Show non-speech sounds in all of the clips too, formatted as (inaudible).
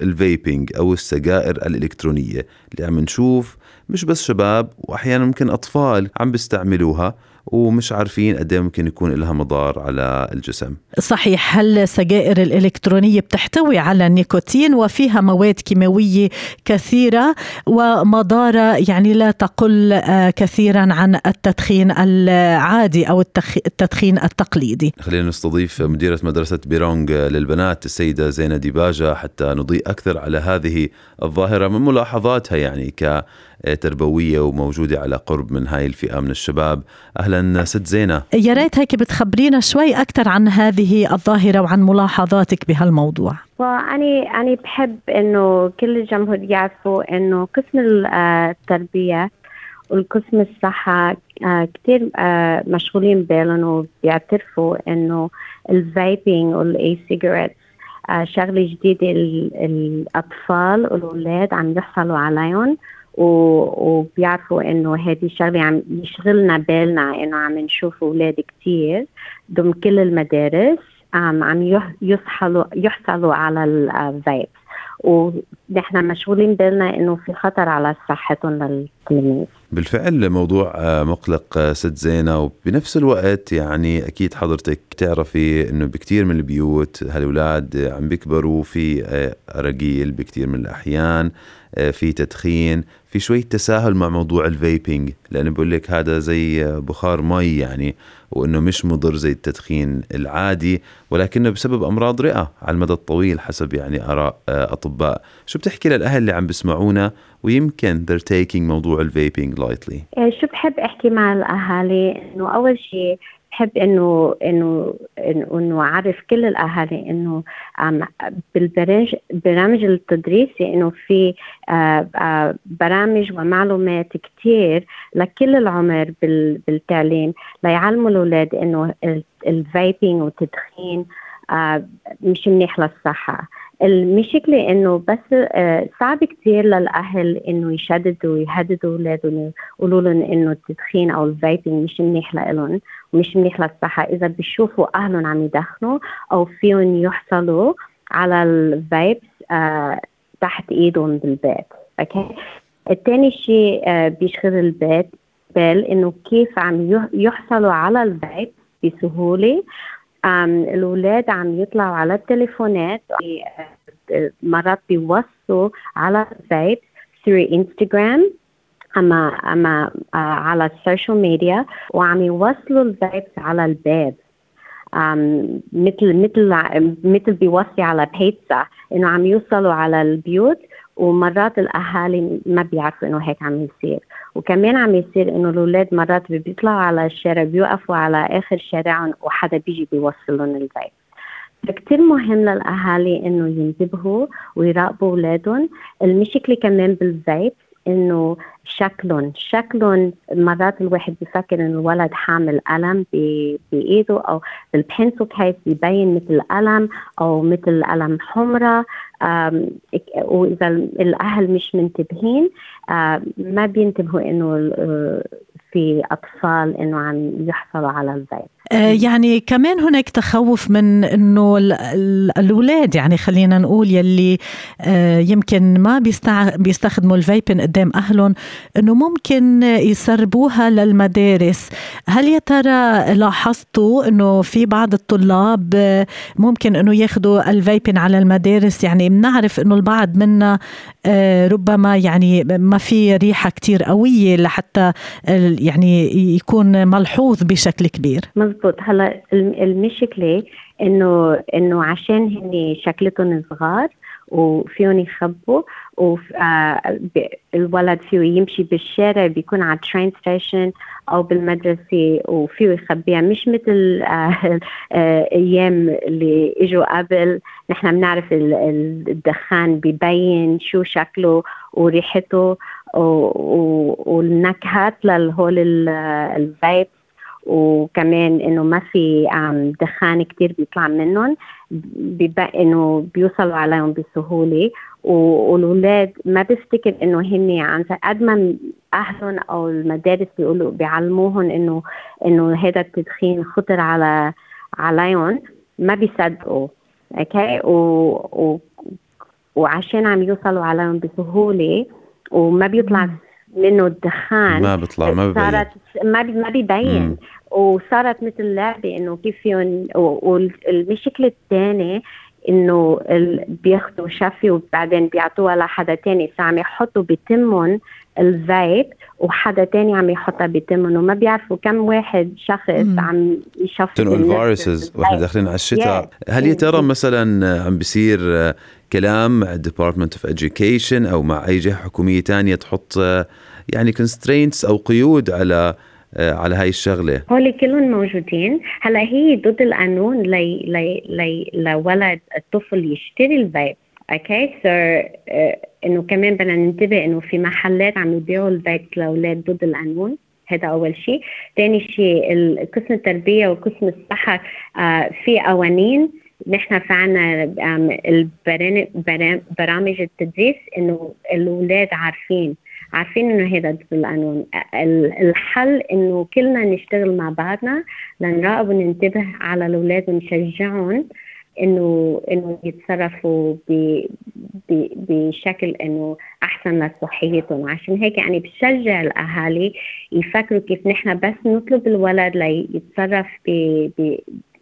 ال vaping أو السجائر الإلكترونية اللي عم نشوف مش بس شباب وأحيانا ممكن أطفال عم بيستعملوها. ومش عارفين قد ممكن يكون لها مضار على الجسم. صحيح السجائر الإلكترونية بتحتوي على النيكوتين وفيها مواد كيماوية كثيرة ومضارة يعني لا تقل كثيرا عن التدخين العادي أو التدخين التقليدي؟ خلينا نستضيف مديرة مدرسة بيرونغ للبنات السيدة زينة ديباجة حتى نضيء أكثر على هذه الظاهرة من ملاحظاتها يعني ك تربوية وموجودة على قرب من هاي الفئة من الشباب. أهلا ست زينة. يا ريت هيك بتخبرينا شوي أكثر عن هذه الظاهرة وعن ملاحظاتك بهالموضوع. أنا أنا بحب إنه كل الجمهور يعرفوا إنه قسم التربية والقسم الصحة كثير مشغولين بالهم وبيعترفوا إنه ال vaping وال e-cigarette شغلة جديدة الأطفال والأولاد عم يحصلوا عليهم. وبيعرفوا إنه هذه الشغلة عم يشغلنا بالنا إنه عم نشوف أولاد كثير ضمن كل المدارس عم عم يحصلوا يحصلوا على الفيبس. ونحن مشغولين بالنا إنه في خطر على صحتهم للتلاميذ بالفعل موضوع مقلق ست زينة وبنفس الوقت يعني أكيد حضرتك تعرفي أنه بكتير من البيوت هالأولاد عم بيكبروا في أرجيل بكتير من الأحيان في تدخين في شوية تساهل مع موضوع ال vaping لأنه بقول لك هذا زي بخار مي يعني وأنه مش مضر زي التدخين العادي ولكنه بسبب أمراض رئة على المدى الطويل حسب يعني آراء أطباء. شو بتحكي للأهل اللي عم بسمعونا؟ ويمكن they're taking موضوع ال vaping lightly شو بحب أحكي مع الأهالي؟ إنه أول شيء بحب إنه إنه إنه اعرف كل الأهالي إنه بالبرامج برامج التدريسي إنه في برامج ومعلومات كثير لكل العمر بالتعليم ليعلموا الأولاد إنه ال vaping والتدخين مش منيح للصحة. المشكلة إنه بس صعب كثير للأهل إنه يشددوا ويهددوا أولادهم يقولوا لهم إنه التدخين أو ال vaping مش منيح لهم ومش منيح للصحة. إذا بيشوفوا أهلهم عم يدخنوا أو فيهم يحصلوا على ال vapes تحت إيدهم بالبيت. okay؟ الثاني شيء بيشغل البيت بال إنه كيف عم يحصلوا على ال vapes بسهولة. الأولاد عم يطلعوا على التليفونات مرات بيوصوا على ال vape through انستغرام أما أما على ال social media وعم يوصلوا ال vapes على الباب. مثل مثل مثل بيوصي على بيتزا إنه عم يوصلوا على البيوت ومرات الأهالي ما بيعرفوا إنه هيك عم يصير. وكمان عم يصير إنه الأولاد مرات بيطلعوا على الشارع بيوقفوا على آخر شارعهم وحدا بيجي بيوصل لهم الفيب فكتير مهم للأهالي إنه ينتبهوا ويراقبوا أولادهم. المشكلة كمان بالفيب إنه شكلهم شكلهم مرات الواحد بفكر إنه الولد حامل قلم بإيده أو بالبنسل كيس بيبين مثل قلم أو مثل قلم حمراء وإذا الأهل مش منتبهين ما بينتبهوا إنه في أطفال إنه عم يحصلوا على الفيب يعني كمان هناك تخوف من إنه الأولاد يعني خلينا نقول يلي يمكن ما بيستخدموا الفيبن قدام أهلهم إنه ممكن يسربوها للمدارس. هل يا ترى لاحظتوا إنه في بعض الطلاب ممكن إنه ياخذوا الفيبن على المدارس؟ يعني بنعرف إنه البعض منا ربما يعني ما في ريحة كتير قوية لحتى يعني يكون ملحوظ بشكل كبير. مزبوط هلا المشكلة إنه إنه عشان هن شكلتهم صغار وفيهم يخبوا والولد فيه يمشي بالشارع بيكون على ال train station أو بالمدرسة وفيه يخبيها مش مثل (laughs) أيام اللي إجوا قبل. نحن بنعرف الدخان ببين شو شكله وريحته والنكهات لهول الفايب وكمان إنه ما في دخان كتير بيطلع منهم بيبقى إنه بيوصلوا عليهم بسهولة. والأولاد ما بفتكر إنه هن عن قد ما أهلهم أو المدارس بيقولوا بيعلموهم إنه إنه هذا التدخين خطر على عليهم ما بيصدقوا. okay؟ و, و وعشان عم يوصلوا عليهم بسهولة وما بيطلع منه الدخان ما بيطلع ما بيبين. صارت ما بي ما بيبين. وصارت مثل لعبة إنه كيف فيهم والمشكلة الثانية إنه بياخذوا شفي وبعدين بيعطوها لحدا تاني فعم يحطوا بتمهم الفايب وحدا تاني عم يحطها بتمهم وما بيعرفوا كم واحد شخص مم. عم يشفي تنقل viruses وإحنا داخلين على الشتاء. Yeah. هل يا ترى مثلا عم بيصير كلام مع ال Department of Education أو مع أي جهة حكومية تانية تحط يعني constraints أو قيود على على هاي الشغلة؟ هول كلهم موجودين. هلا هي ضد القانون لي لي لي لولد الطفل يشتري ال vape okay so إنه كمان بدنا ننتبه إنه في محلات عم يبيعوا الفيب لأولاد ضد القانون هذا أول شيء ثاني شيء قسم التربية وقسم الصحة آه في قوانين. نحن في عنا برامج التدريس إنه الأولاد عارفين عارفين إنه هذا ضد القانون الحل إنه كلنا نشتغل مع بعضنا لنراقب وننتبه على الأولاد ونشجعهم. إنه إنه يتصرفوا بشكل إنه أحسن لصحيتهم. عشان هيك يعني بشجع الأهالي يفكروا كيف نحن بس نطلب الولد ليتصرف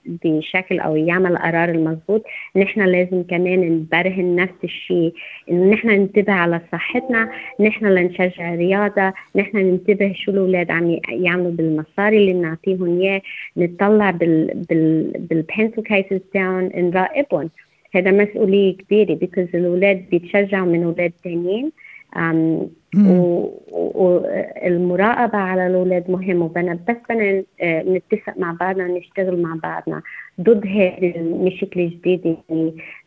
بشكل أو يعمل القرار المضبوط نحن لازم كمان نبرهن نفس الشيء انه نحن ننتبه على صحتنا نحن لنشجع الرياضه نحن ننتبه شو الأولاد عم يعملوا بالمصاري اللي بنعطيهم إياه نطلع بال بال بالبنسل كيسز تاعهم نراقبهم هذا مسؤولية كبيرة بيكوز الأولاد بيتشجعوا من أولاد ثانيين والمراقبة على الأولاد مهم وبنا بس بدنا آه، نتفق مع بعضنا ونشتغل مع بعضنا. ضد هذه المشكلة الجديدة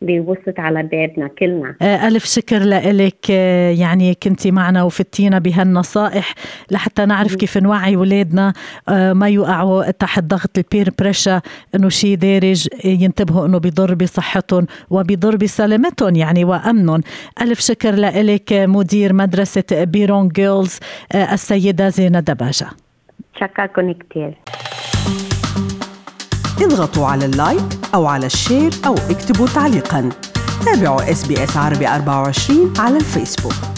اللي وصلت على بابنا كلنا. آه، ألف شكر لك آه، يعني كنتي معنا وفتينا بهالنصائح لحتى نعرف كيف نوعي ولادنا ما يوقعوا تحت ضغط البير بريشر إنه شيء دارج ينتبهوا إنه بيضر بصحتهم وبيضر بسلامتهم يعني وأمنهم. ألف شكر لك مدير مدرسة Birrong Girls آه، السيدة زينة دباجة شكرا كثير اضغطوا على ال like أو على ال share أو اكتبوا تعليقا. تابعوا SBS عربي 24 على الفيسبوك.